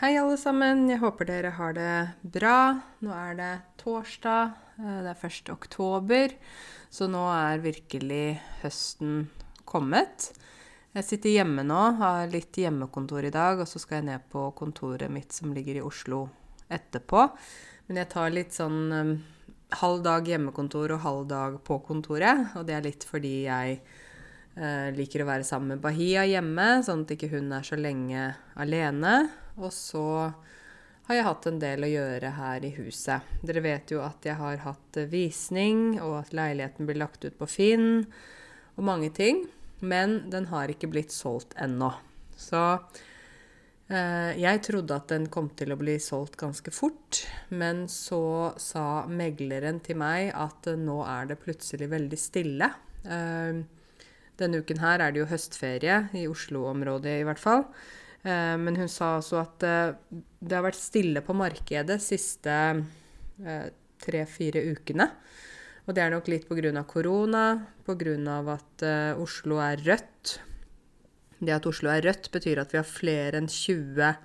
Hei, alle sammen. Jeg håper dere har det bra. Nå er det torsdag. eh, Det er 1. oktober, så nå er virkelig høsten kommet. Jeg sitter hjemme nå, har litt hjemmekontor i dag, og så skal jeg ned på kontoret mitt som ligger i Oslo etterpå. Men jeg tar litt sånn um, halv dag hjemmekontor og halv dag på kontoret, og det er litt fordi jeg uh, liker å være sammen med Bahia hjemme, sånn at ikke hun er så lenge alene. Og så har jeg hatt en del å gjøre her i huset. Dere vet jo at jeg har hatt eh, visning, og at leiligheten blir lagt ut på Finn, og mange ting. Men den har ikke blitt solgt ennå. Så eh, jeg trodde at den kom til å bli solgt ganske fort, men så sa megleren til meg at eh, nå er det plutselig veldig stille. Eh, denne uken her er det jo høstferie, i Oslo-området i hvert fall. Eh, men hun sa også at eh, det har vært stille på markedet siste eh, tre-fire ukene. Og det er nok litt pga. korona, pga. at Oslo er rødt. Det at Oslo er rødt, betyr at vi har flere enn 20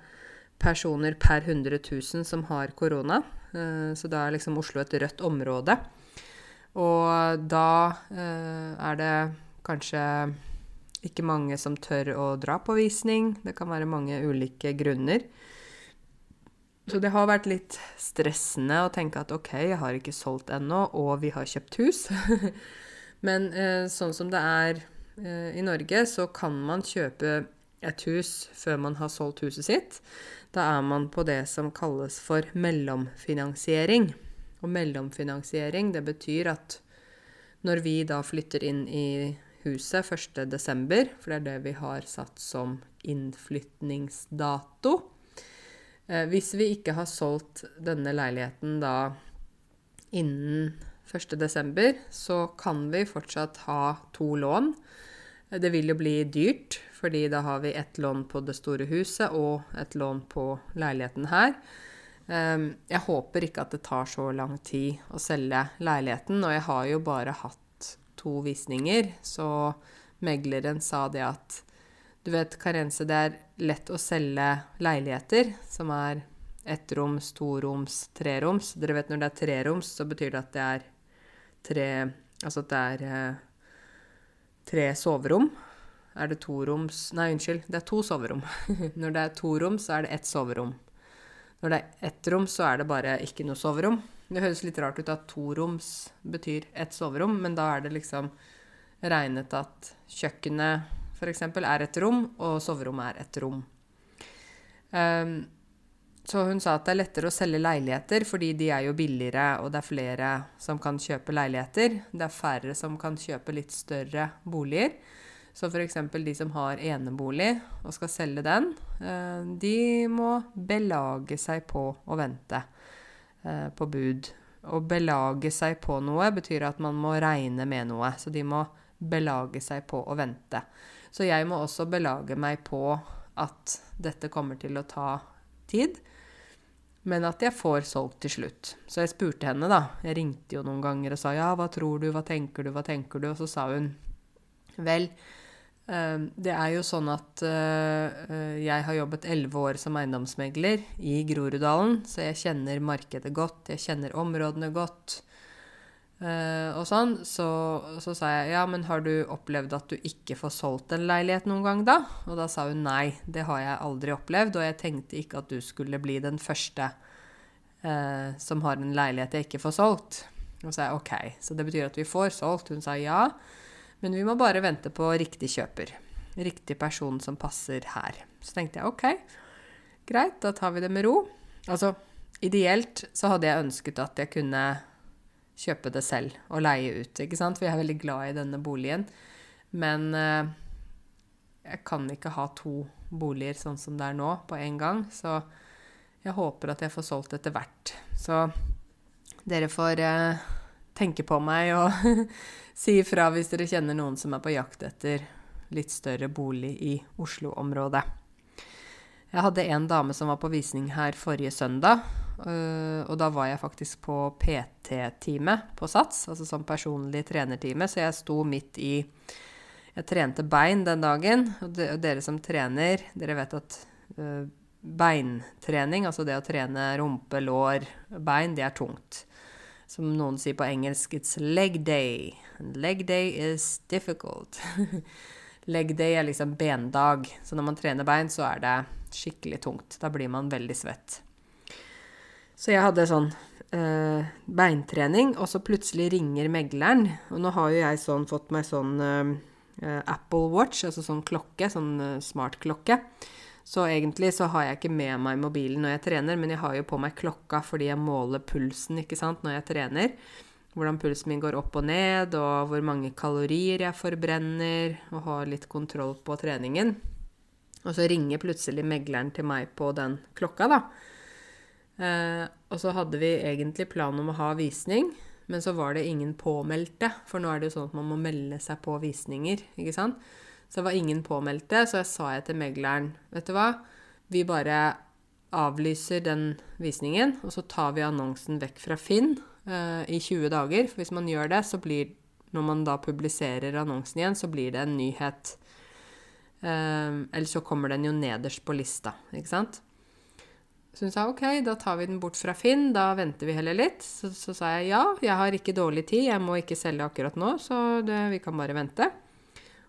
personer per 100 000 som har korona. Så da er liksom Oslo et rødt område. Og da er det kanskje ikke mange som tør å dra på visning. Det kan være mange ulike grunner. Så det har vært litt stressende å tenke at OK, jeg har ikke solgt ennå, og vi har kjøpt hus. Men eh, sånn som det er eh, i Norge, så kan man kjøpe et hus før man har solgt huset sitt. Da er man på det som kalles for mellomfinansiering. Og mellomfinansiering, det betyr at når vi da flytter inn i huset 1.12., for det er det vi har satt som innflytningsdato eh, Hvis vi ikke har solgt denne leiligheten da innen 1.12., så kan vi fortsatt ha to lån. Det vil jo bli dyrt, fordi da har vi ett lån på det store huset og et lån på leiligheten her. Ehm, jeg håper ikke at det tar så lang tid å selge leiligheten, og jeg har jo bare hatt to visninger, så megleren sa det at du vet, Karense, det er lett å selge leiligheter som er ettroms, toroms, treroms. Dere vet når det er treroms, så betyr det at det er tre Altså at det er eh, tre soverom. Er det toroms Nei, unnskyld, det er to soverom. når det er torom, så er det ett soverom. Når det er ett rom, så er det bare ikke noe soverom. Det høres litt rart ut at toroms betyr ett soverom, men da er det liksom regnet at kjøkkenet f.eks. er et rom, og soverommet er et rom. Um, så hun sa at det er lettere å selge leiligheter fordi de er jo billigere, og det er flere som kan kjøpe leiligheter. Det er færre som kan kjøpe litt større boliger. Så f.eks. de som har enebolig og skal selge den, eh, de må belage seg på å vente på bud. Å belage seg på noe betyr at man må regne med noe. Så de må belage seg på å vente. Så jeg må også belage meg på at dette kommer til å ta tid. Men at jeg får solgt til slutt. Så jeg spurte henne, da. Jeg ringte jo noen ganger og sa ja, hva tror du, hva tenker du, hva tenker du? Og så sa hun vel, eh, det er jo sånn at eh, jeg har jobbet elleve år som eiendomsmegler i Groruddalen, så jeg kjenner markedet godt, jeg kjenner områdene godt. Uh, og sånn, så, så, sa jeg ja, men har du opplevd at du ikke får solgt en leilighet noen gang da? Og da sa hun nei, det har jeg aldri opplevd, og jeg tenkte ikke at du skulle bli den første eh, som har en leilighet jeg ikke får solgt. Og så sa jeg ok, så det betyr at vi får solgt? Hun sa ja, men vi må bare vente på riktig kjøper. Riktig person som passer her. Så tenkte jeg ok, greit, da tar vi det med ro. Altså, ideelt så hadde jeg ønsket at jeg kunne kjøpe det selv og leie ut, ikke sant? For jeg er veldig glad i denne boligen. Men eh, jeg kan ikke ha to boliger sånn som det er nå, på en gang. Så jeg håper at jeg får solgt etter hvert. Så dere får eh, tenke på meg og si ifra hvis dere kjenner noen som er på jakt etter litt større bolig i Oslo-området. Jeg hadde en dame som var på visning her forrige søndag. Uh, og da var jeg faktisk på PT-time på SATS, altså som personlig trenertime, så jeg sto midt i Jeg trente bein den dagen, og, dere som trener, dere vet at uh, beintrening, altså det å trene rumpe, lår, bein, det er tungt. Som noen sier på engelsk, it's leg day. And leg day is difficult. leg day er liksom bendag. Så når man trener bein, så er det skikkelig tungt. Da blir man veldig svett. Så jeg hadde sånn eh, beintrening, og så plutselig ringer megleren. Og nå har jo jeg sånn, fått meg sånn eh, Apple Watch, altså sånn klokke, sånn smart smartklokke. Så egentlig så har jeg ikke med meg mobilen når jeg trener, men jeg har jo på meg klokka fordi jeg måler pulsen ikke sant, når jeg trener. Hvordan pulsen min går opp og ned, og hvor mange kalorier jeg forbrenner, og har litt kontroll på treningen. Og så ringer plutselig megleren til meg på den klokka, da. Eh, og så hadde vi egentlig plan om å ha visning, men så var det ingen påmeldte. For nå er det jo sånn at man må melde seg på visninger, ikke sant. Så det var ingen påmeldte, så jeg sa jeg til megleren Vet du hva, vi bare avlyser den visningen, og så tar vi annonsen vekk fra Finn eh, i 20 dager. For hvis man gjør det, så blir Når man da publiserer annonsen igjen, så blir det en nyhet. Eh, eller så kommer den jo nederst på lista, ikke sant? Så hun sa OK, da tar vi den bort fra Finn, da venter vi heller litt. Så, så sa jeg ja, jeg har ikke dårlig tid, jeg må ikke selge akkurat nå, så det, vi kan bare vente.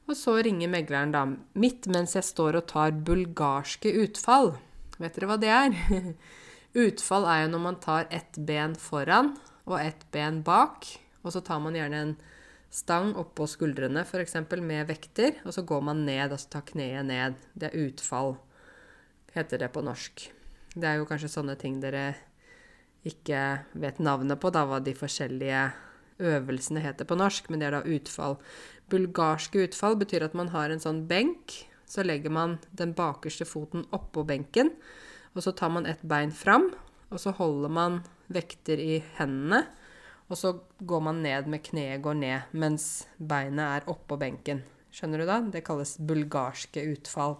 Og så ringer megleren da midt mens jeg står og tar bulgarske utfall. Vet dere hva det er? utfall er jo når man tar ett ben foran og ett ben bak, og så tar man gjerne en stang oppå skuldrene f.eks. med vekter, og så går man ned, altså tar kneet ned. Det er utfall, heter det på norsk. Det er jo kanskje sånne ting dere ikke vet navnet på, da, hva de forskjellige øvelsene heter på norsk, men det er da utfall. Bulgarske utfall betyr at man har en sånn benk. Så legger man den bakerste foten oppå benken, og så tar man et bein fram, og så holder man vekter i hendene. Og så går man ned med kneet går ned mens beinet er oppå benken. Skjønner du da? Det kalles bulgarske utfall.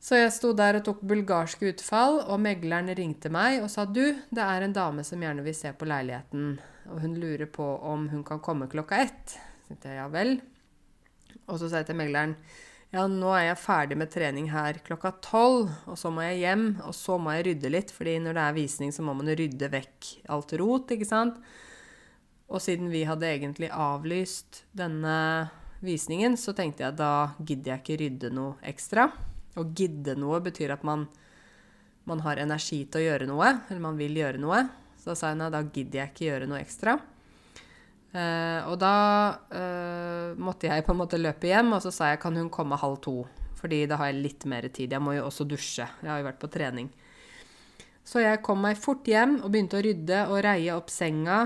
Så jeg sto der og tok bulgarske utfall, og megleren ringte meg og sa du, det er en dame som gjerne vil se på leiligheten, og hun lurer på om hun kan komme klokka ett. Så tenkte jeg ja vel. Og så sa jeg til megleren ja, nå er jeg ferdig med trening her klokka tolv, og så må jeg hjem, og så må jeg rydde litt, fordi når det er visning, så må man rydde vekk alt rot, ikke sant? Og siden vi hadde egentlig avlyst denne visningen, så tenkte jeg da gidder jeg ikke rydde noe ekstra. Å gidde noe betyr at man, man har energi til å gjøre noe, eller man vil gjøre noe. Så da sa jeg nei, da gidder jeg ikke gjøre noe ekstra. Uh, og da uh, måtte jeg på en måte løpe hjem, og så sa jeg kan hun komme halv to. Fordi da har jeg litt mer tid. Jeg må jo også dusje. Jeg har jo vært på trening. Så jeg kom meg fort hjem og begynte å rydde og reie opp senga.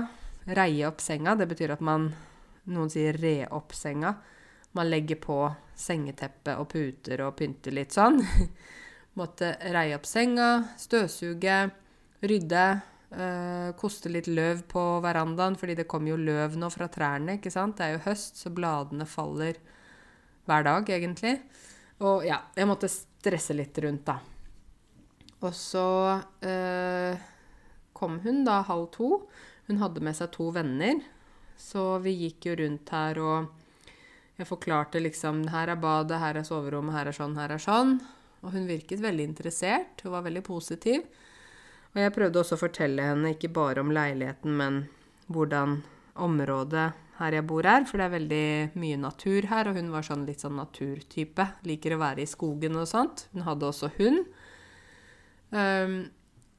Reie opp senga, det betyr at man Noen sier re opp senga. Man legger på sengeteppe og puter og pynter litt sånn. Måtte reie opp senga, støvsuge, rydde. Uh, koste litt løv på verandaen, fordi det kommer jo løv nå fra trærne. ikke sant? Det er jo høst, så bladene faller hver dag, egentlig. Og ja, jeg måtte stresse litt rundt, da. Og så uh, kom hun da halv to. Hun hadde med seg to venner. Så vi gikk jo rundt her, og jeg forklarte liksom Her er badet, her er soverommet, her er sånn, her er sånn. Og hun virket veldig interessert. Hun var veldig positiv. Og jeg prøvde også å fortelle henne ikke bare om leiligheten, men hvordan området her jeg bor er, for det er veldig mye natur her, og hun var sånn litt sånn naturtype. Liker å være i skogen og sånt. Hun hadde også hund. Um,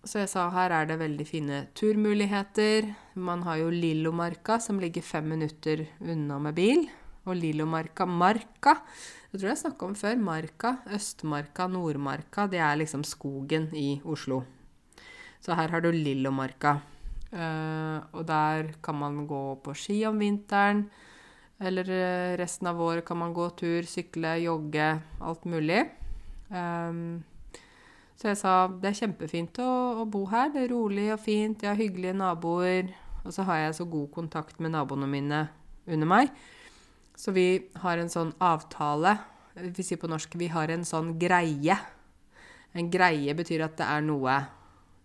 så jeg sa her er det veldig fine turmuligheter. Man har jo Lillomarka, som ligger fem minutter unna med bil. Og Lillomarka Marka. Det tror jeg snakka om før. Marka, Østmarka, Nordmarka. Det er liksom skogen i Oslo. Så her har du Lillomarka. Uh, og der kan man gå på ski om vinteren. Eller uh, resten av året kan man gå tur, sykle, jogge, alt mulig. Um, så jeg sa det er kjempefint å, å, bo her. Det er rolig og fint. Jeg har hyggelige naboer. Og så har jeg så god kontakt med naboene mine under meg. Så vi har en sånn avtale. Vi sier på norsk vi har en sånn greie. En greie betyr at det er noe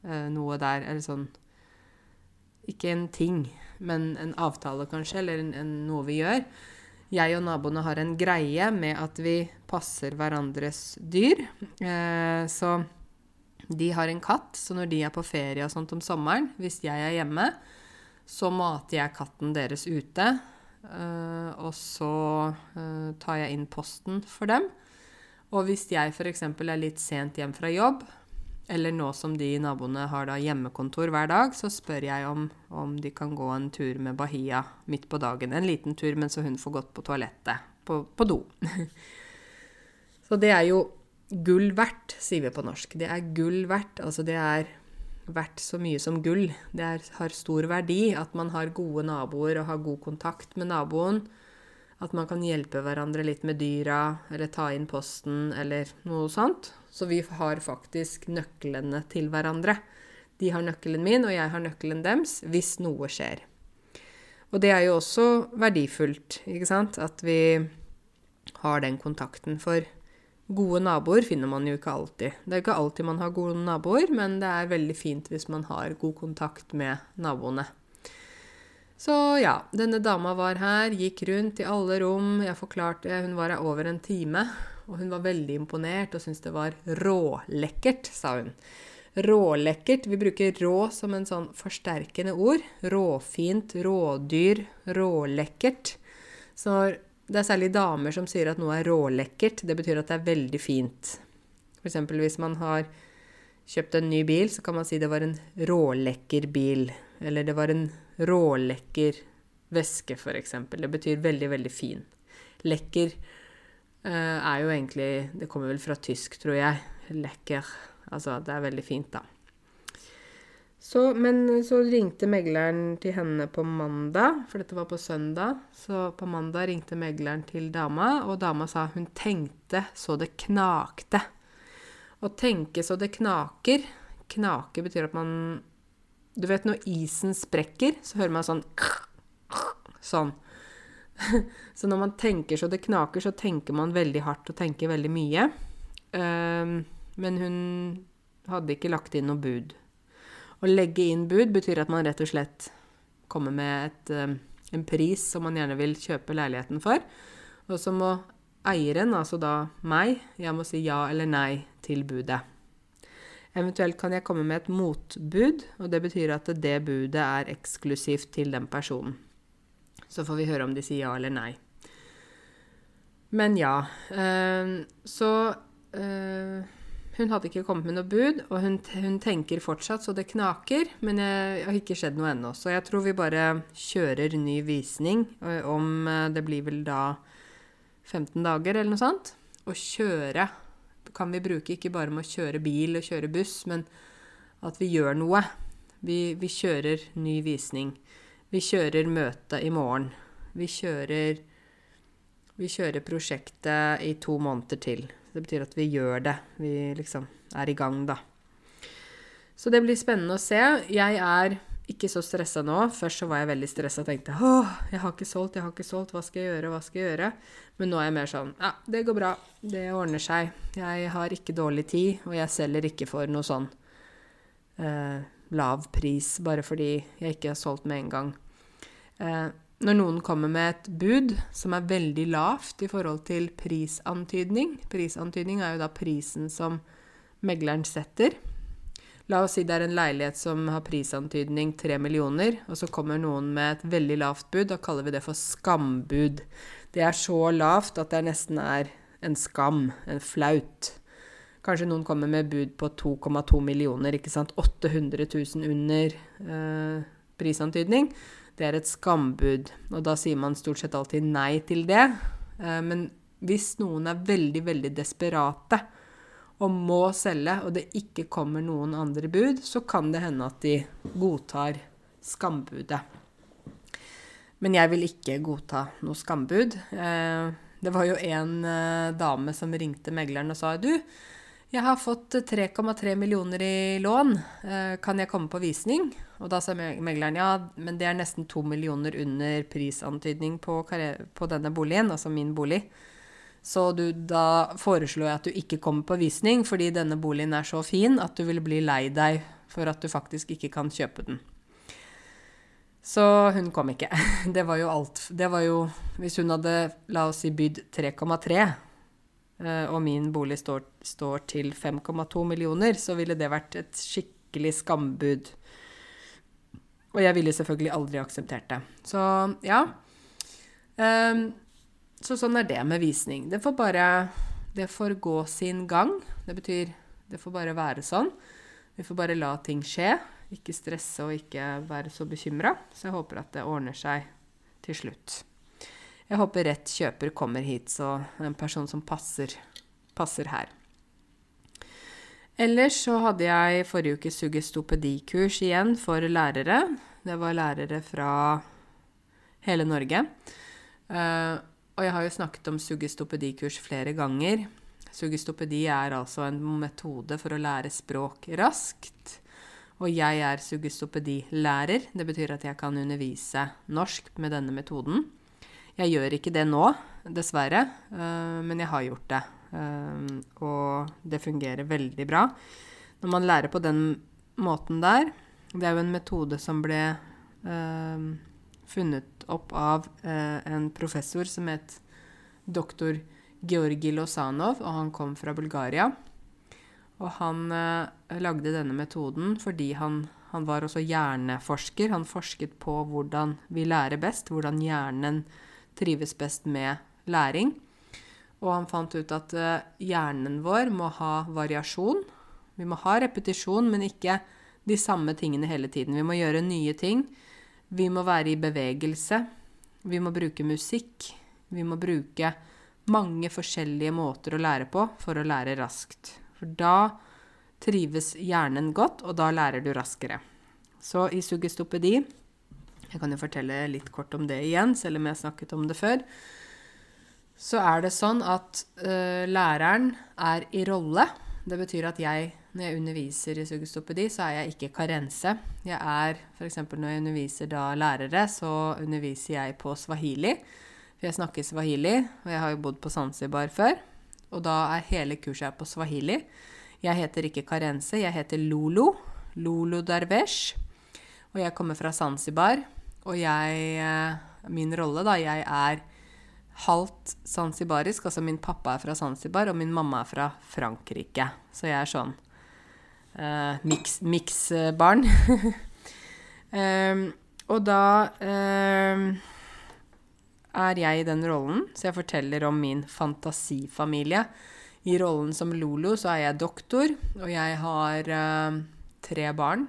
eh, noe der, eller sånn Ikke en ting, men en avtale, kanskje, eller en, en, noe vi gjør. Jeg og naboene har en greie med at vi passer hverandres dyr. Eh, så De har en katt, så når de er på ferie og sånt om sommeren, hvis jeg er hjemme, så mater jeg katten deres ute. Uh, og så uh, tar jeg inn posten for dem. Og hvis jeg f.eks. er litt sent hjem fra jobb, eller nå som de naboene har da hjemmekontor hver dag, så spør jeg om, om de kan gå en tur med Bahia midt på dagen. En liten tur, men så hun får gått på toalettet. På, på do. så det er jo gull verdt, sier vi på norsk. Det er gull verdt. Altså det er verdt så mye som gull. Det er, har stor verdi at man har gode naboer og har god kontakt med naboen. At man kan hjelpe hverandre litt med dyra, eller ta inn posten, eller noe sånt. Så vi har faktisk nøklene til hverandre. De har nøkkelen min, og jeg har nøkkelen deres, hvis noe skjer. Og det er jo også verdifullt, ikke sant, at vi har den kontakten. For gode naboer finner man jo ikke alltid. Det er ikke alltid man har gode naboer, men det er veldig fint hvis man har god kontakt med naboene. Så ja, denne dama var her, gikk rundt i alle rom. Jeg forklarte Hun var her over en time, og hun var veldig imponert og syntes det var rålekkert, sa hun. Rålekkert. Vi bruker rå som en sånn forsterkende ord. Råfint, rådyr, rålekkert. Så det er særlig damer som sier at noe er rålekkert. Det betyr at det er veldig fint. F.eks. hvis man har kjøpt en ny bil, så kan man si det var en rålekker bil. Eller det var en rålekker veske, f.eks. Det betyr veldig, veldig fin. Lekker er jo egentlig Det kommer vel fra tysk, tror jeg. Lekker. Altså, det er veldig fint, da. Så, men så ringte megleren til henne på mandag, for dette var på søndag. Så på mandag ringte megleren til dama, og dama sa hun tenkte så det knakte. Å tenke så det knaker Knake betyr at man du vet når isen sprekker, så hører man sånn Sånn. Så når man tenker så det knaker, så tenker man veldig hardt og tenker veldig mye. Ehm, men hun hadde ikke lagt inn noe bud. Å legge inn bud betyr at man rett og slett kommer med et, ehm, en pris som man gjerne vil kjøpe leiligheten for. Og så må eieren, altså da meg, jeg må si ja eller nei til budet. Eventuelt kan jeg komme med et motbud, og det betyr at det budet er eksklusivt til den personen. Så får vi høre om de sier ja eller nei. Men ja. Øh, så øh, hun hadde ikke kommet med noe bud, og hun, hun, tenker fortsatt så det knaker, men jeg har ikke skjedd noe ennå. Så jeg tror vi bare kjører ny visning om det blir vel da 15 dager eller noe sånt. Å kjøre kan vi bruke ikke bare med å kjøre bil og kjøre buss, men at vi gjør noe. Vi, vi kjører ny visning. Vi kjører møte i morgen. Vi kjører, vi kjører prosjektet i to måneder til. Det betyr at vi gjør det. Vi liksom er i gang, da. Så det blir spennende å se. Jeg er ikke så stressa nå. Først så var jeg veldig stressa og tenkte åh, jeg har ikke solgt, jeg har ikke solgt, hva skal jeg gjøre, hva skal jeg gjøre? Men nå er jeg mer sånn ja, det går bra, det ordner seg. Jeg har ikke dårlig tid, og jeg selger ikke for noe sånn eh, lav pris bare fordi jeg ikke har solgt med en gang. Eh, når noen kommer med et bud som er veldig lavt i forhold til prisantydning Prisantydning er jo da prisen som megleren setter. La oss si det er en leilighet som har prisantydning 3 millioner, og så kommer noen med et veldig lavt bud. Da kaller vi det for skambud. Det er så lavt at det nesten er en skam, en flaut. Kanskje noen kommer med bud på 2,2 millioner, ikke sant. 800 000 under eh, prisantydning. Det er et skambud, og da sier man stort sett alltid nei til det. Eh, men hvis noen er veldig, veldig desperate, og må selge, og det ikke kommer noen andre bud, så kan det hende at de godtar skambudet. Men jeg vil ikke godta noe skambud. Eh, det var jo en eh, dame som ringte megleren og sa du, jeg har fått 3,3 millioner i lån, eh, kan jeg komme på visning? Og da sa megleren ja, men det er nesten 2 millioner under prisantydning på, på denne boligen, altså min bolig. Så du, da foreslår jeg at du ikke kommer på visning, fordi denne boligen er så fin at du vil bli lei deg for at du faktisk ikke kan kjøpe den. Så hun kom ikke. Det var jo alt Det var jo Hvis hun hadde, la oss si, bydd 3,3, eh, og min bolig står, står til 5,2 millioner, så ville det vært et skikkelig skambud. Og jeg ville selvfølgelig aldri akseptert det. Så ja. Um, så sånn er det med visning. Det får bare Det får gå sin gang. Det betyr det får bare være sånn. Vi får bare la ting skje. Ikke stresse og ikke være så bekymra. Så jeg håper at det ordner seg til slutt. Jeg håper rett kjøper kommer hit, så en person som passer, passer her. Ellers så hadde jeg forrige uke sugestopedikurs igjen for lærere. Det var lærere fra hele Norge. Uh, og jeg har jo snakket om sugestopedikurs flere ganger. Sugestopedi er altså en metode for å lære språk raskt. Og jeg er sugestopedilærer. Det betyr at jeg kan undervise norsk med denne metoden. Jeg gjør ikke det nå, dessverre, eh, men jeg har gjort det. Eh, og det fungerer veldig bra. Når man lærer på den måten der Det er jo en metode som ble eh, funnet opp av en professor som het doktor Georgi Losanov, og han kom fra Bulgaria. Og han eh, lagde denne metoden fordi han, han, var også hjerneforsker. Han forsket på hvordan vi lærer best, hvordan hjernen trives best med læring. Og han fant ut at eh, hjernen vår må ha variasjon. Vi må ha repetisjon, men ikke de samme tingene hele tiden. Vi må gjøre nye ting. Vi må være i bevegelse. Vi må bruke musikk. Vi må bruke mange forskjellige måter å lære på for å lære raskt. For da trives hjernen godt, og da lærer du raskere. Så i sugestopedi Jeg kan jo fortelle litt kort om det igjen, selv om jeg har snakket om det før. Så er det sånn at uh, læreren er i rolle. Det betyr at jeg, når jeg underviser i sugestopedi, så er jeg ikke karense. Jeg er f.eks. når jeg underviser da lærere, så underviser jeg på swahili. For jeg snakker swahili, og jeg har jo bodd på Zanzibar før. Og da er hele kurset på swahili. Jeg heter ikke Karense, jeg heter Lolo. Lolo Darvesh. Og jeg kommer fra Zanzibar. Og jeg eh, Min rolle, da, jeg er halvt zanzibarisk. Altså min pappa er fra Zanzibar, og min mamma er fra Frankrike. Så jeg er sånn uh, miksbarn. um, og da um, er jeg i den rollen, så jeg forteller om min fantasifamilie. I rollen som Lolo så er jeg doktor, og jeg har uh, tre barn.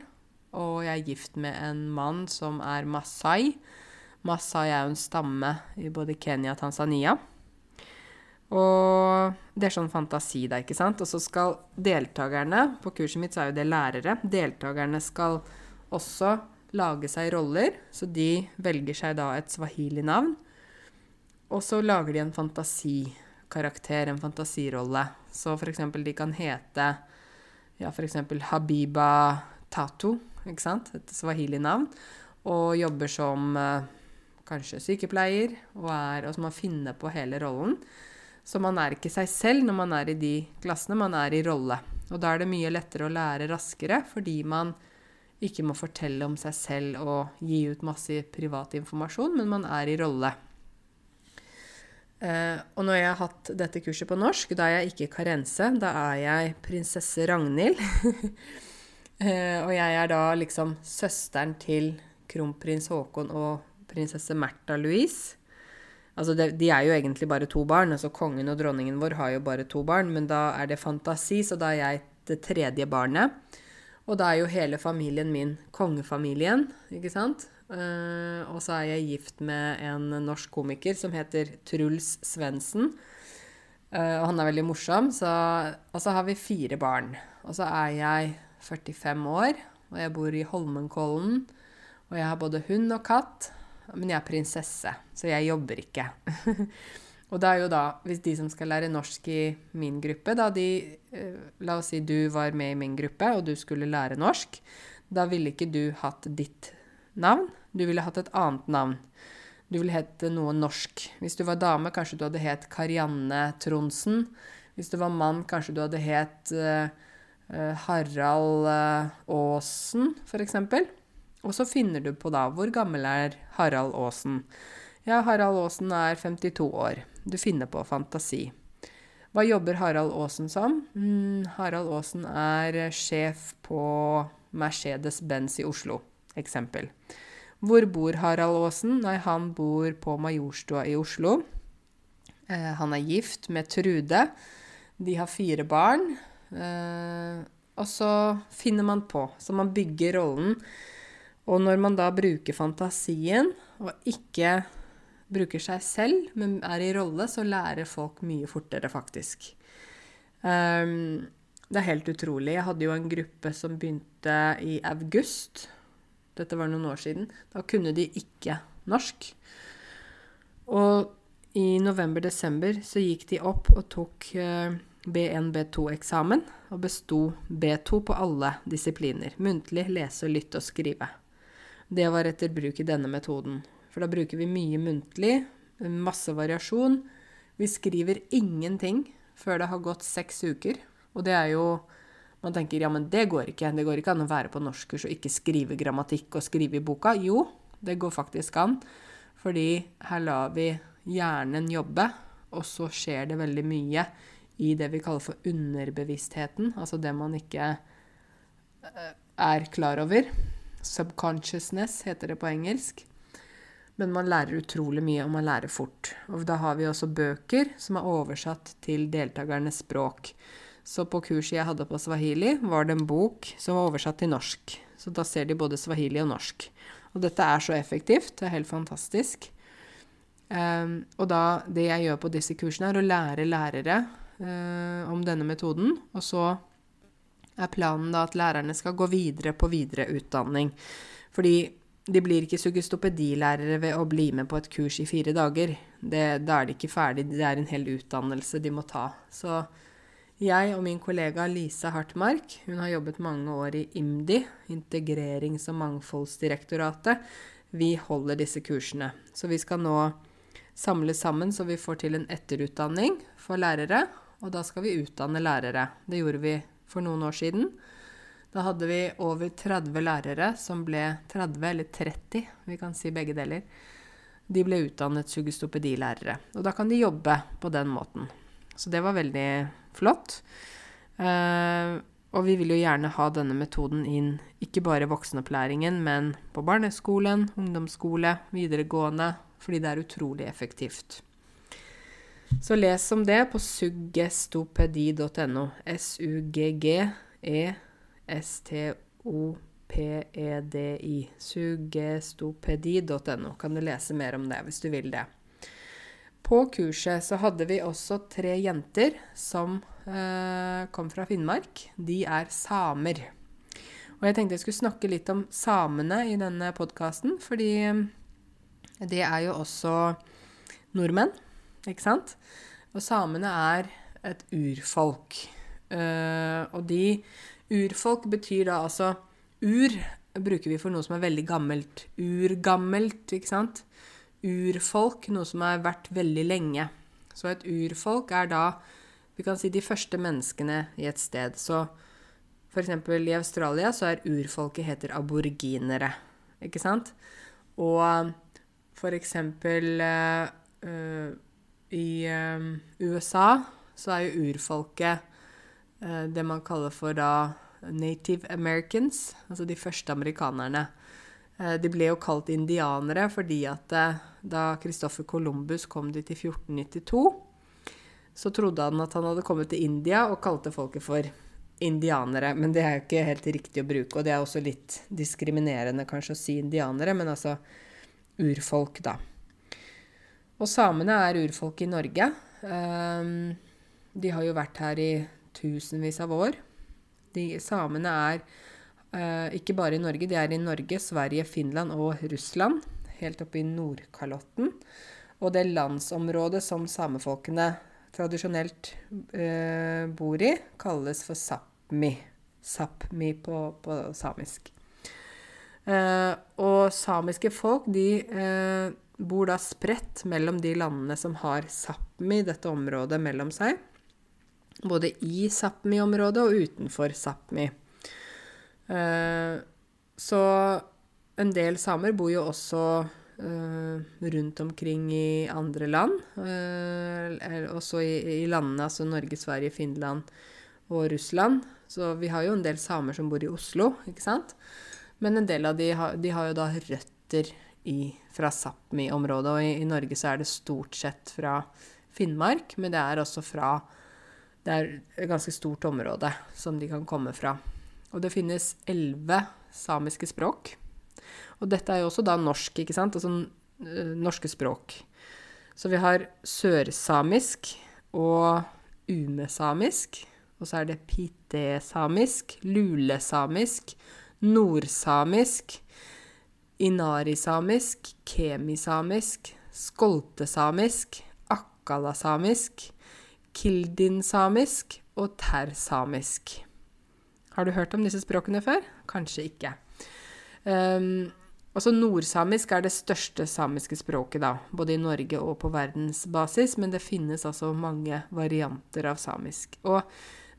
Og jeg er gift med en mann som er masai. Masai er jo en stamme i både Kenya og Tanzania. Og det er sånn fantasi, da, ikke sant. Og så skal deltakerne På kurset mitt så er jo det lærere. Deltakerne skal også lage seg roller, så de velger seg da et swahili-navn. Og så lager de en fantasikarakter, en fantasirolle. Så eksempel de kan hete ja, eksempel Habiba Tatu, ikke sant? Et swahili-navn. Og jobber som eh, kanskje sykepleier, og, er, og så man finner på hele rollen. Så man er ikke seg selv når man er i de klassene, man er i rolle. Og da er det mye lettere å lære raskere, fordi man ikke må fortelle om seg selv og gi ut masse privat informasjon, men man er i rolle. Uh, og når jeg har hatt dette kurset på norsk, da er jeg ikke karense. Da er jeg prinsesse Ragnhild. uh, og jeg er da liksom søsteren til kronprins Haakon og prinsesse Märtha Louise. Altså det, de er jo egentlig bare to barn. altså Kongen og dronningen vår har jo bare to barn, men da er det fantasi, så da er jeg det tredje barnet. Og da er jo hele familien min kongefamilien, ikke sant? Uh, og så er jeg gift med en norsk komiker som heter Truls Svendsen. Uh, og han er veldig morsom. Så, og så har vi fire barn. Og så er jeg 45 år, og jeg bor i Holmenkollen. Og jeg har både hund og katt. Men jeg er prinsesse, så jeg jobber ikke. og det er jo da, hvis de som skal lære norsk i min gruppe, da de uh, La oss si du var med i min gruppe, og du skulle lære norsk. Da ville ikke du hatt ditt navn. Du ville hatt et annet navn. Du ville hett noe norsk. Hvis du var dame, kanskje du hadde het Karianne Tronsen. Hvis du var mann, kanskje du hadde het uh, Harald uh, Aasen, f.eks. Og så finner du på da hvor gammel er Harald Aasen. Ja, Harald Aasen er 52 år. Du finner på fantasi. Hva jobber Harald Aasen som? Mm, Harald Aasen er sjef på Mercedes-Benz i Oslo, eksempel. Hvor bor Harald Aasen? Nei, han bor på Majorstua i Oslo. Eh, han er gift med Trude. De har fire barn. Eh, og så finner man på. Så man bygger rollen. Og når man da bruker fantasien, og ikke bruker seg selv, men er i rolle, så lærer folk mye fortere, faktisk. Um, det er helt utrolig. Jeg hadde jo en gruppe som begynte i august. Dette var noen år siden. Da kunne de ikke norsk. Og i november-desember så gikk de opp og tok uh, B1-B2-eksamen og besto B2 på alle disipliner. Muntlig, lese, lytte og skrive. Det var etter bruk i denne metoden. For da bruker vi mye muntlig, masse variasjon. Vi skriver ingenting før det har gått seks uker. Og det er jo Man tenker ja, men det går ikke. Det går ikke an å være på norskkurs og ikke skrive grammatikk og skrive i boka. Jo, det går faktisk an. Fordi her lar vi hjernen jobbe, og så skjer det veldig mye i det vi kaller for underbevisstheten, altså det man ikke eh, er klar over. Subconsciousness heter det på engelsk. Men man lærer utrolig mye, og man lærer fort. Og da har vi også bøker som er oversatt til deltakernes språk. Så på kurset jeg hadde på swahili, var det en bok som var oversatt til norsk. Så da ser de både swahili og norsk. Og dette er så effektivt. Det er helt fantastisk. Um, og da, det jeg gjør på disse kursene, er å lære lærere eh, om denne metoden. Og så er planen da at lærerne skal gå videre på videreutdanning. Fordi de blir ikke sugestopedilærere ved å bli med på et kurs i fire dager. Det, da er de ikke ferdig. Det er en hel utdannelse de må ta. Så jeg og min kollega Lisa Hartmark, hun har jobbet mange år i IMDi, Integrerings- og mangfoldsdirektoratet, vi holder disse kursene. Så vi skal nå samle sammen så vi får til en etterutdanning for lærere og da skal vi utdanne lærere. Det gjorde vi for noen år siden. Da hadde vi over 30 lærere som ble 30, eller 30, vi kan si begge deler. De ble utdannet sugestopedilærere. Og da kan de jobbe på den måten. Så det var veldig flott. Eh, og vi vil jo gjerne ha denne metoden inn ikke bare i voksenopplæringen, men på barneskolen, ungdomsskole, videregående, fordi det er utrolig effektivt. Så les om det på suggestopedi.no. S-u-g-g-e-s-t-o-p-e-d-i. Suggestopedi.no. Kan du lese mer om det hvis du vil det. På kurset så hadde vi også tre jenter som eh, kom fra Finnmark. De er samer. Og jeg tenkte jeg skulle snakke litt om samene i denne podkasten, fordi det er jo også nordmenn. Ikke sant? Og samene er et urfolk. Uh, og de Urfolk betyr da altså Ur bruker vi for noe som er veldig gammelt. Urgammelt, ikke sant? Urfolk, noe som har vært veldig lenge. Så et urfolk er da Vi kan si de første menneskene i et sted. Så f.eks. i Australia så er urfolket heter aboriginere. Ikke sant? Og eksempel uh, i um, USA så er jo urfolket uh, det man kaller for da native americans, altså de første amerikanerne. Uh, de ble jo kalt indianere fordi at uh, da Christoffer Columbus kom dit i 1492, så trodde han at han hadde kommet til India og kalte folket for indianere. Men det er jo ikke helt riktig å bruke, og det er også litt diskriminerende kanskje å si indianere, men altså urfolk, da. Og samene er urfolk i Norge. Um, de har jo vært her i tusenvis av år. De, samene er uh, ikke bare i Norge, de er i Norge, Sverige, Finland og Russland. Helt oppe i Nordkalotten. Og det landsområdet som samefolkene tradisjonelt uh, bor i, kalles for Sápmi. Sápmi på, på samisk. Uh, og samiske folk, de bor da spredt mellom de landene som har Sápmi, dette området, mellom seg. Både i Sápmi-området og utenfor Sápmi. Eh, så en del samer bor jo også uh, rundt omkring i andre land. Uh, også i, landene, altså Norge, Sverige, Finland og Russland. Så vi har jo en del samer som bor i Oslo, ikke sant? Men en del av de, har, de har jo da røtter i, fra Sápmi-området. Og i, i, Norge så er det stort sett fra Finnmark, men det er også fra Det er et ganske stort område som de kan komme fra. Og det finnes elleve samiske språk. Og dette er jo også da norsk, ikke sant? Altså uh, norske språk. Så vi har sørsamisk og umesamisk. Og så er det pitesamisk, lulesamisk, nordsamisk, inarisamisk, kemisamisk, skoltesamisk, akkalasamisk, kildinsamisk og tersamisk. Har du hørt om disse språkene før? Kanskje ikke. Um, også nordsamisk er det største samiske språket, da, både i Norge og på verdensbasis, men det finnes altså mange varianter av samisk. Og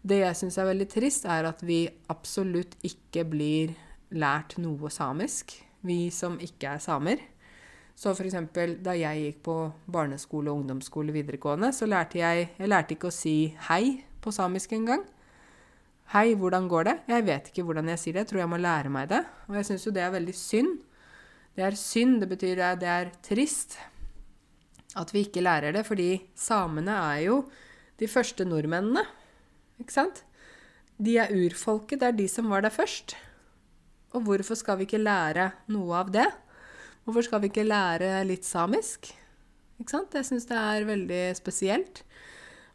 det jeg syns er veldig trist, er at vi absolutt ikke blir lært noe samisk, vi som ikke er samer. Så f.eks. da jeg gikk på barneskole, ungdomsskole, videregående, så lærte jeg Jeg lærte ikke å si hei på samisk engang. Hei, hvordan går det? Jeg vet ikke hvordan jeg sier det. Jeg tror jeg må lære meg det. Og jeg syns jo det er veldig synd. Det er synd. Det betyr at det er trist at vi ikke lærer det, fordi samene er jo de første nordmennene. Ikke sant? De er urfolket. Det er de som var der først. Og hvorfor skal vi ikke lære noe av det? Hvorfor skal vi ikke lære litt samisk? Ikke sant? Jeg syns det er veldig spesielt.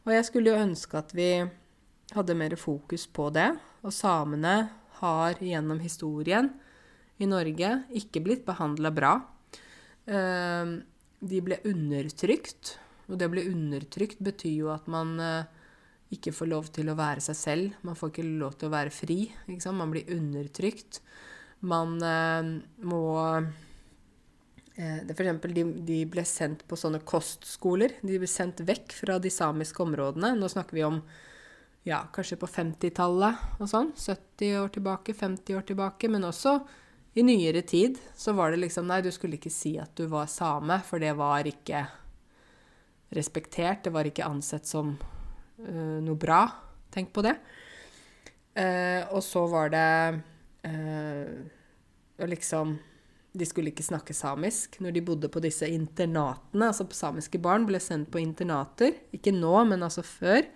Og jeg skulle jo ønske at vi hadde mer fokus på det. Og samene har gjennom historien i Norge ikke blitt behandla bra. Ehm, de ble undertrykt, og det å bli undertrykt betyr jo at man eh, ikke får lov til å være seg selv. Man får ikke lov til å være fri. Man blir undertrykt. Man eh, må eh, eksempel, de, de, ble sendt på sånne kostskoler. De ble sendt vekk fra de samiske områdene. Nå snakker vi om ja, kanskje på 50-tallet og sånn. 70 år tilbake, 50 år tilbake. Men også i nyere tid så var det liksom Nei, du skulle ikke si at du var same, for det var ikke respektert. Det var ikke ansett som uh, noe bra. Tenk på det. Uh, og så var det uh, liksom De skulle ikke snakke samisk når de bodde på disse internatene. Altså samiske barn ble sendt på internater. Ikke nå, men altså før.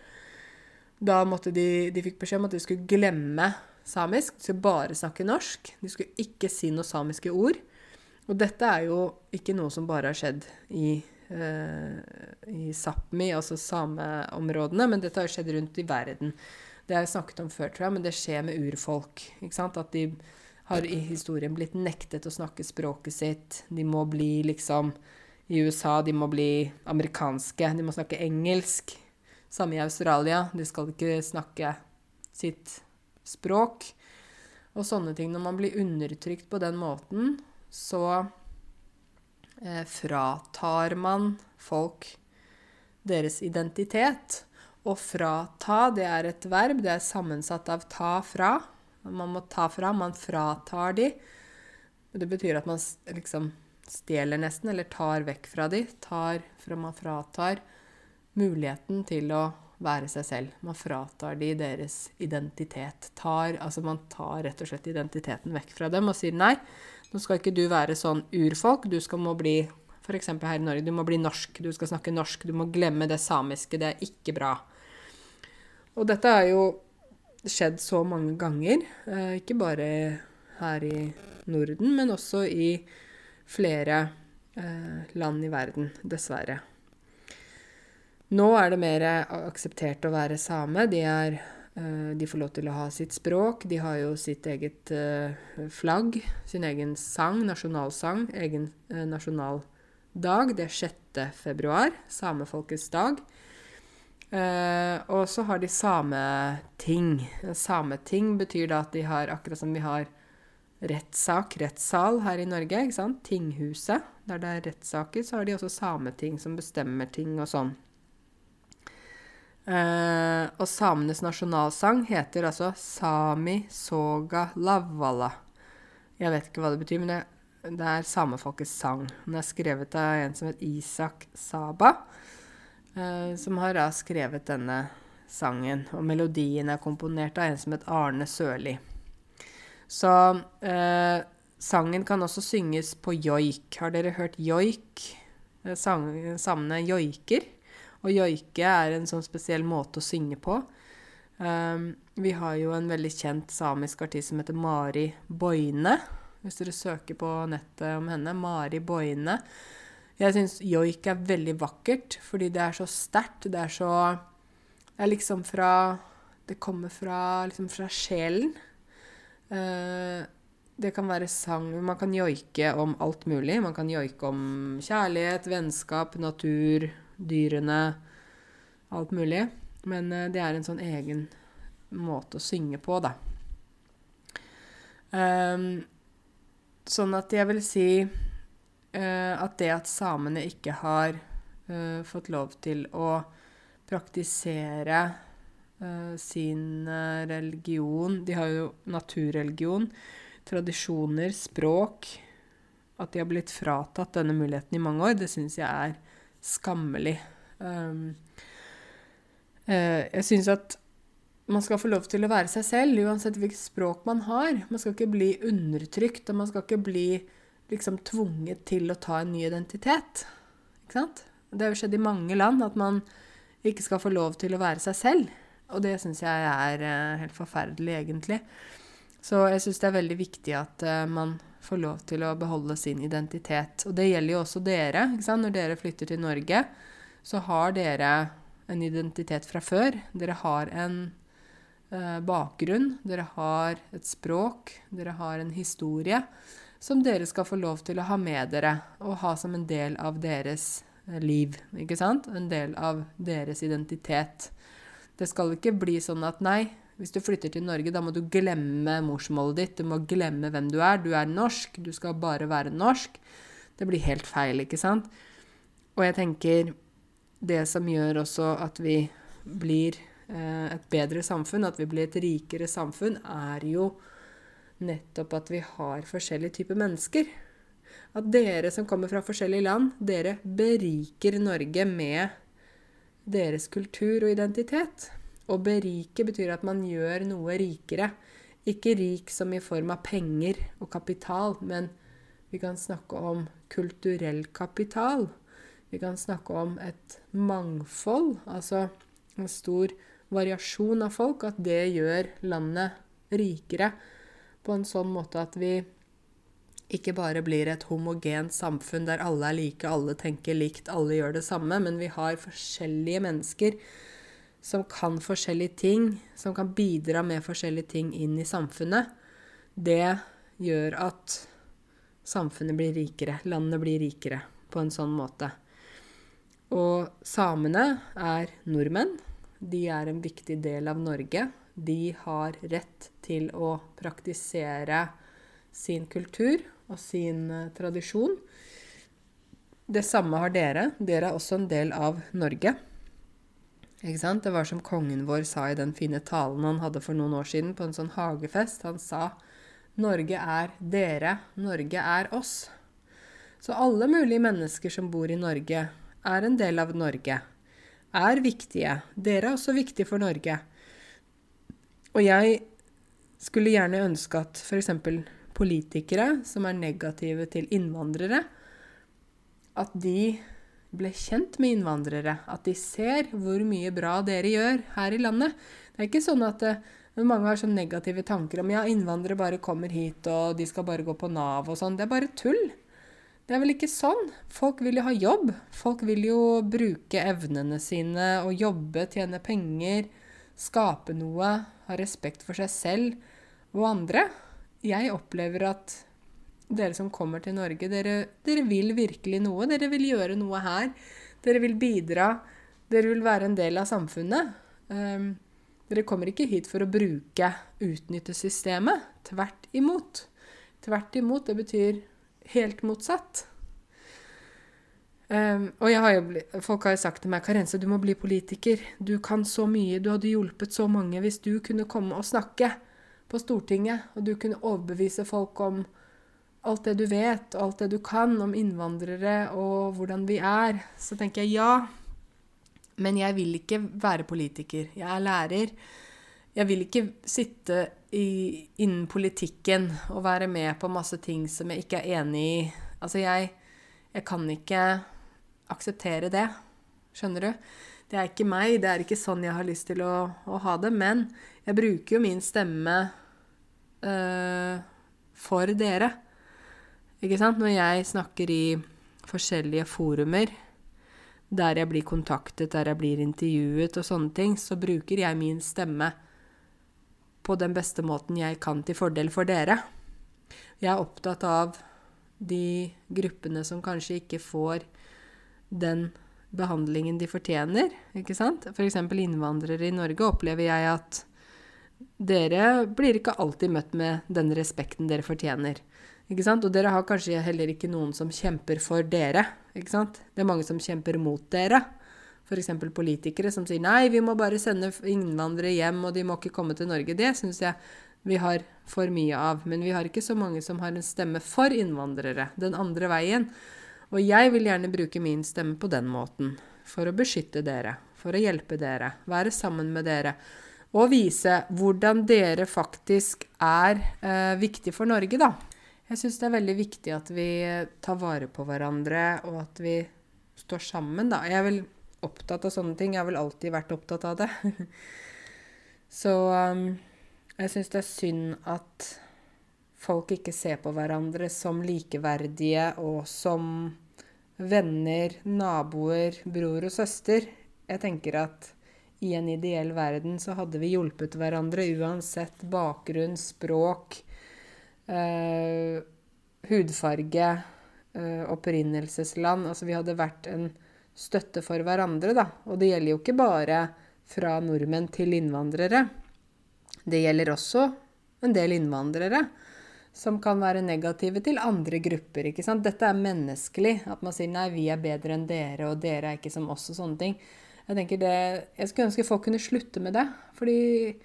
Da måtte de, de fikk beskjed om at de skulle glemme samisk. De skulle bare snakke norsk. De skulle ikke si noe samiske ord. Og dette er jo ikke noe som bare har skjedd i, uh, i Sápmi, altså sameområdene, men dette har skjedd rundt i verden. Det har jeg snakket om før, tror jeg, men det skjer med urfolk. At de har i historien blitt nektet å snakke språket sitt. De må bli liksom I USA de må bli amerikanske. De må snakke engelsk. Samme i Australia. De skal ikke snakke sitt språk og sånne ting. Når man blir undertrykt på den måten, så eh, fratar man folk deres identitet. Og frata, det er et verb. Det er sammensatt av ta fra. Man må ta fra. Man fratar de. Det betyr at man liksom stjeler nesten, eller tar vekk fra de. Tar fra man fratar muligheten til å være seg selv. Man fratar de deres identitet. Tar, altså man tar rett og slett identiteten vekk fra dem og sier nei, nå skal ikke du være sånn urfolk. Du skal må bli f.eks. her i Norge, du må bli norsk. Du skal snakke norsk. Du må glemme det samiske. Det er ikke bra. Og dette har jo skjedd så mange ganger. Eh, ikke bare her i Norden, men også i flere eh, land i verden, dessverre. Nå er det mer akseptert å være same. De, er, de, får lov til å ha sitt språk. De har jo sitt eget uh, flagg, sin egen sang, nasjonalsang, egen uh, nasjonaldag. Det er 6. februar, samefolkets dag. og så har de sameting. Sameting betyr da at de har, akkurat som vi har rettssak, rettssal her i Norge, ikke sant? Tinghuset, der det er rettssaker, så har de også sameting som bestemmer ting og sånn. Uh, og samenes nasjonalsang heter altså Sami Soga Lavala. Jeg vet ikke hva det betyr, men det det er samefolkets sang. Den er skrevet av en som het Isak Saba, eh, som har da skrevet denne sangen. Og melodien er komponert av en som het Arne Sørli. Så eh, sangen kan også synges på joik. Har dere hørt joik? Samene joiker. Og joike er en sånn spesiell måte å synge på. Um, vi har jo en veldig kjent samisk artist som heter Mari Boine. Hvis dere søker på nettet om henne. Mari Boine. Jeg syns joik er veldig vakkert, fordi det er så sterkt. Det er så Det er liksom fra Det kommer fra, liksom fra sjelen. Uh, det kan være sang Man kan joike om alt mulig. Man kan joike om kjærlighet, vennskap, natur, dyrene Alt mulig. Men uh, det er en sånn egen måte å synge på, da. Um, sånn at jeg vil si uh, at det at samene ikke har uh, fått lov til å praktisere uh, sin religion De har jo naturreligion, tradisjoner, språk At de har blitt fratatt denne muligheten i mange år, det syns jeg er skammelig. Um, jeg syns at man skal få lov til å være seg selv, uansett hvilket språk man har. Man skal ikke bli undertrykt, og man skal ikke bli liksom tvunget til å ta en ny identitet. Ikke sant? Det har jo skjedd i mange land at man ikke skal få lov til å være seg selv. Og det syns jeg er uh, helt forferdelig, egentlig. Så jeg syns det er veldig viktig at uh, man får lov til å beholde sin identitet. Og det gjelder jo også dere. Ikke sant? Når dere flytter til Norge, så har dere en identitet fra før. Dere har en eh, bakgrunn, dere har et språk, dere har en historie som dere skal få lov til å ha med dere og ha som en del av deres eh, liv. Ikke sant? En del av deres identitet. Det skal ikke bli sånn at nei, hvis du flytter til Norge, da må du glemme morsmålet ditt. Du må glemme hvem du er. Du er norsk. Du skal bare være norsk. Det blir helt feil, ikke sant? Og jeg tenker det som gjør også at vi blir Eh, et bedre samfunn, at vi blir et rikere samfunn, er jo nettopp at vi har forskjellige typer mennesker. At dere som kommer fra forskjellige land, dere beriker Norge med deres kultur og identitet. Å berike betyr at man gjør noe rikere. Ikke rik som i form av penger og kapital, men vi kan snakke om kulturell kapital. Vi kan snakke om et mangfold, altså en stor variasjon av folk, at det gjør landet rikere på en sånn måte at vi ikke bare blir et homogent samfunn der alle er like, alle tenker likt, alle gjør det samme, men vi har forskjellige mennesker som kan forskjellige ting, som kan bidra med forskjellige ting inn i samfunnet. Det gjør at samfunnet blir rikere, landet blir rikere på en sånn måte. Og samene er nordmenn, de er en viktig del av Norge. De har rett til å praktisere sin kultur og sin uh, tradisjon. Det samme har dere. Dere er også en del av Norge. Ikke sant? Det var som kongen vår sa i den fine talen han hadde for noen år siden på en sånn hagefest. Han sa Norge er dere, Norge er oss. Så alle mulige mennesker som bor i Norge, er en del av Norge er viktige. Dere er også viktige for Norge. Og jeg skulle gjerne ønske at f.eks. politikere som er negative til innvandrere, at de ble kjent med innvandrere. At de ser hvor mye bra dere gjør her i landet. Det er ikke sånn at eh, mange har sånn negative tanker om ja, innvandrere bare kommer hit, og de skal bare gå på Nav og sånn. Det er bare tull. Det er vel ikke sånn. Folk vil jo ha jobb. Folk vil jo bruke evnene sine og jobbe, tjene penger, skape noe, ha respekt for seg selv og andre. Jeg opplever at dere som kommer til Norge, dere, dere vil virkelig noe. Dere vil gjøre noe her. Dere vil bidra. Dere vil være en del av samfunnet. Um, dere kommer ikke hit for å bruke, utnytte systemet. Tvert imot. Tvert imot. Det betyr helt motsatt. Um, og har jo, folk har jo sagt til meg Karense, du må bli politiker. Du kan så mye. Du hadde hjulpet så mange hvis du kunne komme og snakke på Stortinget, og du kunne overbevise folk om alt det du vet, og alt det du kan om innvandrere og hvordan vi er, så tenker jeg ja. Men jeg vil ikke være politiker. Jeg er lærer. Jeg vil ikke sitte i, innen politikken og være med på masse ting som jeg ikke er enig i. Altså, jeg, jeg kan ikke akseptere det. Skjønner du? Det er ikke meg, det er ikke sånn jeg har lyst til å, å ha det. Men jeg bruker jo min stemme øh, for dere. Ikke sant? Når jeg snakker i forskjellige forumer der jeg blir kontaktet, der jeg blir intervjuet og sånne ting, så bruker jeg min stemme på den beste måten jeg kan til fordel for dere. Jeg er opptatt av de gruppene som kanskje ikke får den behandlingen de fortjener. ikke sant? F.eks. innvandrere i Norge opplever jeg at dere blir ikke alltid møtt med den respekten dere fortjener. Ikke sant? Og dere har kanskje heller ikke noen som kjemper for dere. ikke sant? Det er mange som kjemper mot dere. F.eks. politikere som sier nei, vi må bare sende innvandrere hjem, og de må ikke komme til Norge. Det syns jeg vi har for mye av. Men vi har ikke så mange som har en stemme for innvandrere. Den andre veien. Og jeg vil gjerne bruke min stemme på den måten. For å beskytte dere, for å hjelpe dere, være sammen med dere. Og vise hvordan dere faktisk er eh, viktig for Norge, da. Jeg syns det er veldig viktig at vi tar vare på hverandre, og at vi står sammen, da. Jeg er vel opptatt av sånne ting. Jeg har vel alltid vært opptatt av det. Så um, jeg syns det er synd at folk ikke ser på hverandre som likeverdige og som venner, naboer, bror og søster. Jeg tenker at i en ideell verden så hadde vi hjulpet hverandre uansett bakgrunn, språk, eh, hudfarge, eh, opprinnelsesland. Altså vi hadde vært en støtte for hverandre, da. Og det gjelder jo ikke bare fra nordmenn til innvandrere. Det gjelder også en del innvandrere som kan være negative til andre grupper. ikke sant? Dette er menneskelig. At man sier 'nei, vi er bedre enn dere', og 'dere er ikke som oss', og sånne ting. Jeg tenker det, jeg skulle ønske folk kunne slutte med det. Fordi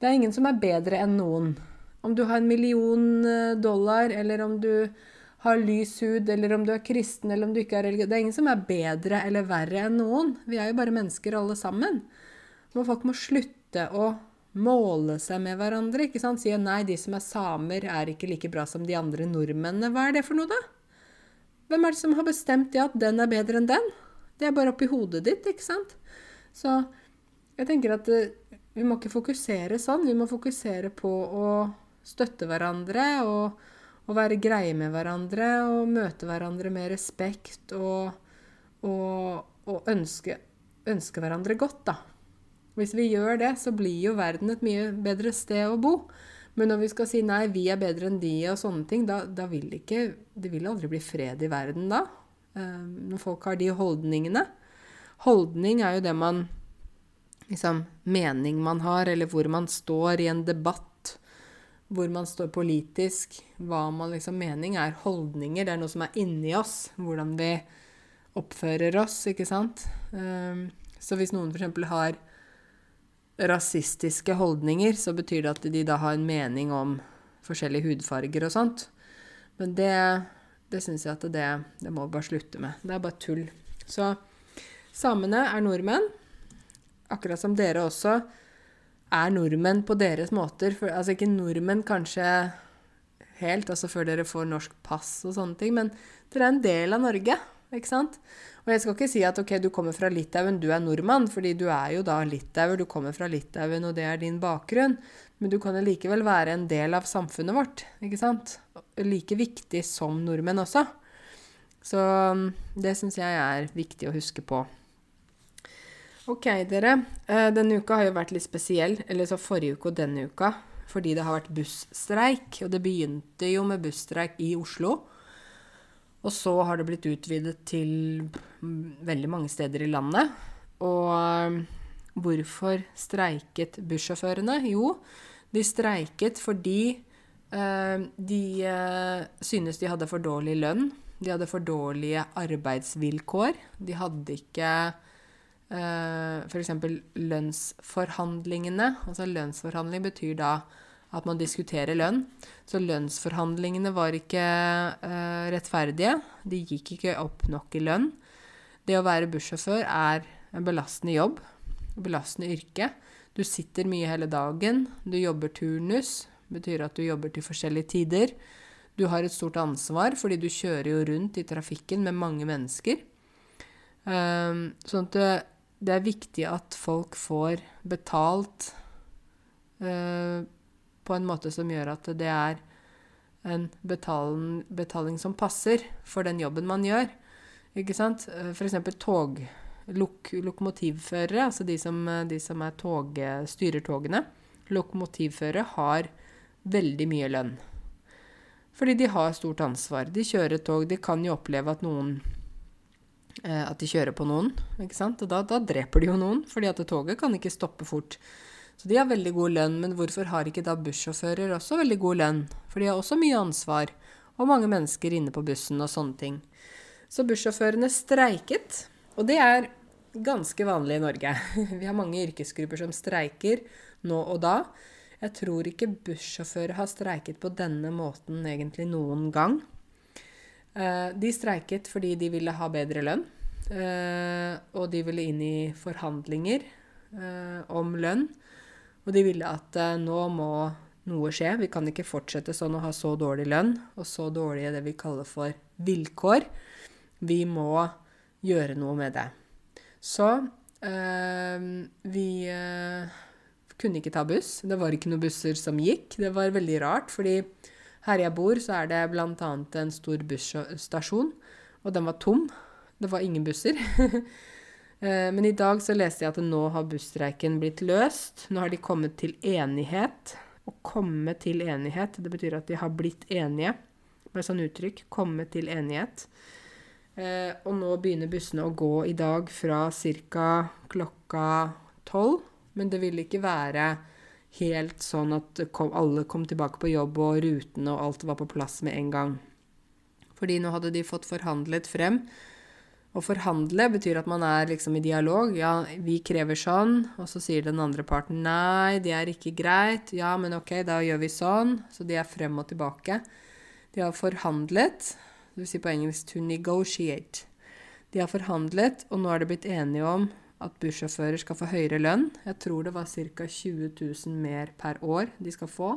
det er ingen som er bedre enn noen. Om du har en million eh, dollar, eller om du har lys hud, eller om du er kristen, eller om du ikke er religiøs Det er ingen som er bedre eller verre enn noen. Vi er jo bare mennesker alle sammen. Men folk må slutte å måle seg med hverandre. ikke sant? Sier nei, de som er samer, er ikke like bra som de andre nordmennene. Hva er det for noe, da? Hvem er det som har bestemt det at den er bedre enn den? Det er bare oppi hodet ditt, ikke sant? Så jeg tenker at uh, vi må ikke fokusere sånn. Vi må fokusere på å støtte hverandre og, og være greie med hverandre og møte hverandre med respekt og, og, og ønske, ønske hverandre godt, da. Hvis vi gjør det, så blir jo verden et mye bedre sted å bo. Men når vi skal si nei, vi er bedre enn de og sånne ting, da, da vil det ikke Det vil aldri bli fred i verden da. Eh, når folk har de holdningene. Holdning er jo det man Liksom mening man har, eller hvor man står i en debatt. Hvor man står politisk. Hva man liksom Mening er holdninger. Det er noe som er inni oss. Hvordan vi oppfører oss, ikke sant. Eh, så hvis noen f.eks. har rasistiske holdninger, så betyr det at de da har en mening om forskjellige hudfarger og sånt. Men det, det syns jeg at det, det må vi bare slutte med. Det er bare tull. Så samene er nordmenn, akkurat som dere også er nordmenn på deres måter. For, altså ikke nordmenn kanskje helt, altså før dere får norsk pass og sånne ting, men dere er en del av Norge, ikke sant? Og jeg skal ikke si at ok, du kommer fra Litauen, du er nordmann, fordi du er jo da litauer, du kommer fra Litauen, og det er din bakgrunn. Men du kan likevel være en del av samfunnet vårt, ikke sant? Like viktig som nordmenn også. Så det syns jeg er viktig å huske på. Ok, dere. Eh, denne uka har jo vært litt spesiell. Eller så forrige uke og denne uka. Fordi det har vært busstreik. Og det begynte jo med busstreik i Oslo. Og så har det blitt utvidet til veldig mange steder i landet. Og um, hvorfor streiket bussjåførene? Jo, de streiket fordi uh, de uh, synes de hadde for dårlig lønn. De hadde for dårlige arbeidsvilkår. De hadde ikke uh, f.eks. lønnsforhandlingene. Altså lønnsforhandling betyr da at man diskuterer lønn. Så lønnsforhandlingene var ikke uh, rettferdige. De gikk ikke opp nok i lønn. Det å være bussjåfør er en belastende jobb, en belastende yrke. Du sitter mye hele dagen, du jobber turnus, betyr at du jobber til forskjellige tider. Du har et stort ansvar fordi du kjører jo rundt i trafikken med mange mennesker. Um, sånn at det, er viktig at folk får betalt uh, på en måte som gjør at det er en betaling, betaling som passer for den jobben man gjør. Ikke sant? F.eks. tog. Lok lokomotivførere, altså de som, de som tog, styrer togene. Lokomotivførere har veldig mye lønn. Fordi de har stort ansvar. De kjører tog. De kan jo oppleve at noen eh, At de kjører på noen. ikke sant? Og da, da, dreper de jo noen, fordi at toget kan ikke stoppe fort. Så de har veldig god lønn. Men hvorfor har ikke da bussjåfører også veldig god lønn? For de har også mye ansvar. Og mange mennesker inne på bussen og sånne ting. Så bussjåførene streiket. Og det er ganske vanlig i Norge. Vi har mange yrkesgrupper som streiker nå og da. Jeg tror ikke bussjåfører har streiket på denne måten egentlig noen gang. Eh, de streiket fordi de ville ha bedre lønn. Eh, og de ville inn i forhandlinger eh, om lønn. Og de ville at nå må noe skje. Vi kan ikke fortsette sånn å ha så dårlig lønn og så dårlige det vi kaller for vilkår. Vi må gjøre noe med det. Så vi kunne ikke ta buss. Det var ikke noen busser som gikk. Det var veldig rart, fordi her jeg bor, så er det bl.a. en stor busstasjon, og den var tom. Det var ingen busser. Eh, men i dag så leste jeg at nå har busstreiken blitt løst. Nå har de kommet til enighet. Å komme til enighet, det betyr at de har blitt enige. Bare sånn uttrykk. Komme til enighet. Eh, og nå begynner bussene å gå i dag fra ca. klokka tolv men det ville ikke være helt sånn at kom, alle kom tilbake på jobb, og rutene og alt var på plass med en gang. Fordi nå hadde de fått forhandlet frem. Å forhandle betyr at man er liksom i dialog. Ja, vi krever sånn. Og så sier den andre parten nei, det er ikke greit. Ja, men ok, da gjør vi sånn. Så de er frem og tilbake. De har forhandlet. Det vil si på engelsk to negotiate. De har forhandlet, og nå er de blitt enige om at bussjåfører skal få høyere lønn. Jeg tror det var ca. 20 000 mer per år de skal få.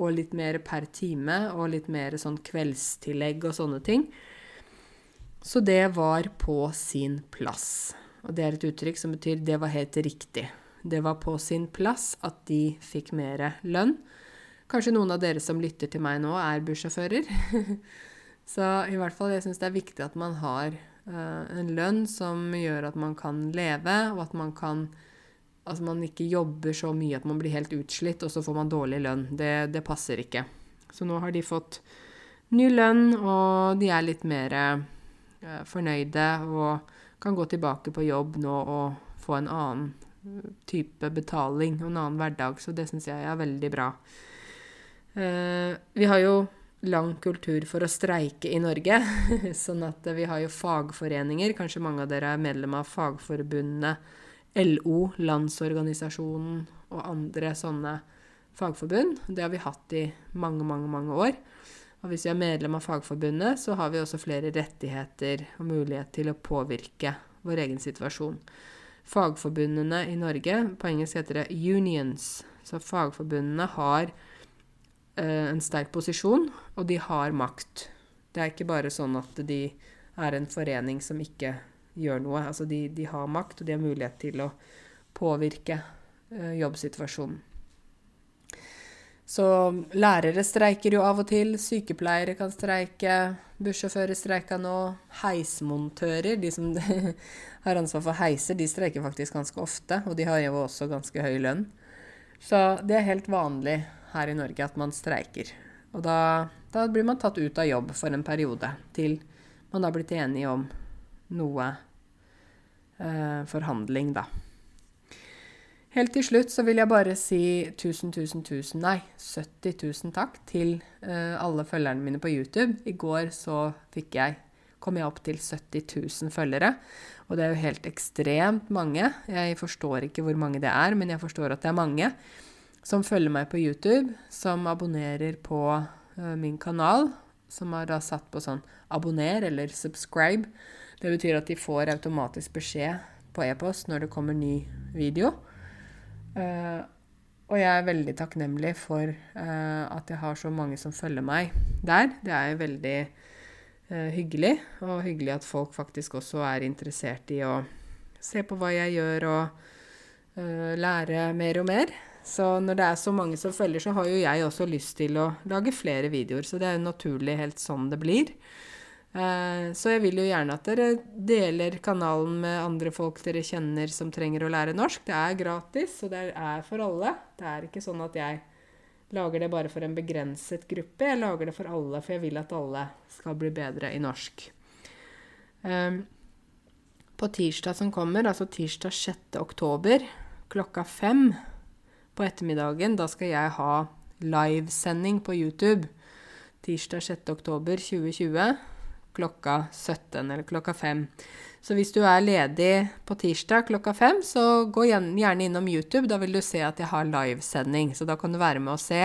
Og litt mer per time, og litt mer sånn kveldstillegg og sånne ting. Så det var på sin plass. Og det er et uttrykk som betyr det var helt riktig. Det var på sin plass at de fikk mer lønn. Kanskje noen av dere som lytter til meg nå, er bussjåfører. Så i hvert fall, jeg syns det er viktig at man har en lønn som gjør at man kan leve, og at man kan Altså man ikke jobber så mye at man blir helt utslitt, og så får man dårlig lønn. Det, det passer ikke. Så nå har de fått ny lønn, og de er litt mer uh, fornøyde og kan gå tilbake på jobb nå og få en annen eh, type betaling og en annen hverdag. Så det syns jeg er veldig bra. Vi har jo lang kultur for å streike i Norge. sånn at vi har jo fagforeninger. Kanskje mange av dere er medlem av fagforbundene LO, Landsorganisasjonen og andre sånne fagforbund. Det har vi hatt i mange, mange, mange år. Og hvis vi er medlem av Fagforbundet, så har vi også flere rettigheter og mulighet til å påvirke vår egen situasjon. Fagforbundene i Norge, på engelsk heter det unions, så fagforbundene har Eh, en sterk posisjon, og de har makt. Det er ikke bare sånn at de er en forening som ikke gjør noe. Altså de, de har makt, og de har mulighet til å påvirke uh, jobbsituasjonen. Så lærere streiker jo av og til, sykepleiere kan streike, bussjåfører streika nå, heismontører, de som har ansvar for heiser, de streiker faktisk ganske ofte, og de har jo også ganske høy lønn. Så det er helt vanlig her i Norge at man streiker. Og da, da, blir man tatt ut av jobb for en periode til man har blitt enige om noe eh, forhandling, da. Helt til slutt så vil jeg bare si tusen, tusen, tusen, nei, 70 000 takk til eh, alle følgerne mine på YouTube. I går så fikk jeg kom jeg opp til 70 000 følgere. Og det er jo helt ekstremt mange. Jeg forstår ikke hvor mange det er, men jeg forstår at det er mange. Som følger meg på YouTube, som abonnerer på uh, min kanal, som har da satt på sånn abonner eller subscribe. Det betyr at de får automatisk beskjed på e-post når det kommer ny video. Uh, og jeg er veldig takknemlig for uh, at jeg har så mange som følger meg der. Det er veldig hyggelig, og hyggelig at folk faktisk også er interessert i å se på hva jeg gjør, og lære mer og mer. Så når det er så mange som følger, så har jo jeg også lyst til å lage flere videoer. Så det er jo naturlig helt sånn det blir. Eh, så jeg vil jo gjerne at dere deler kanalen med andre folk dere kjenner som trenger å lære norsk. Det er gratis, og det er for alle. Det er ikke sånn at jeg lager det bare for en begrenset gruppe. Jeg lager det for alle, for jeg vil at alle skal bli bedre i norsk. Um, på tirsdag som kommer, altså tirsdag 6. oktober klokka fem på ettermiddagen. Da skal jeg ha livesending på YouTube tirsdag 6.10.2020 klokka 17 eller klokka 5. Så hvis du er ledig på tirsdag klokka 5, så gå gjerne innom YouTube. Da vil du se at jeg har livesending. Så da kan du være med og se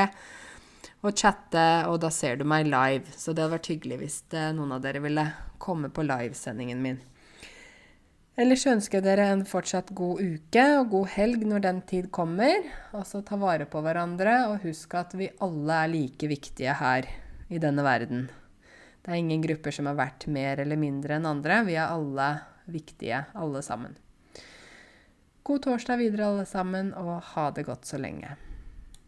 og chatte, og da ser du meg live. Så det hadde vært hyggelig hvis eh, noen av dere ville komme på livesendingen min. Ellers ønsker jeg dere en fortsatt god uke og god helg når den tid kommer. Altså ta vare på hverandre, og husk at vi alle er like viktige her i denne verden. Det er ingen grupper som er verdt mer eller mindre enn andre. Vi er alle viktige, alle sammen. God torsdag videre, alle sammen, og ha det godt så lenge.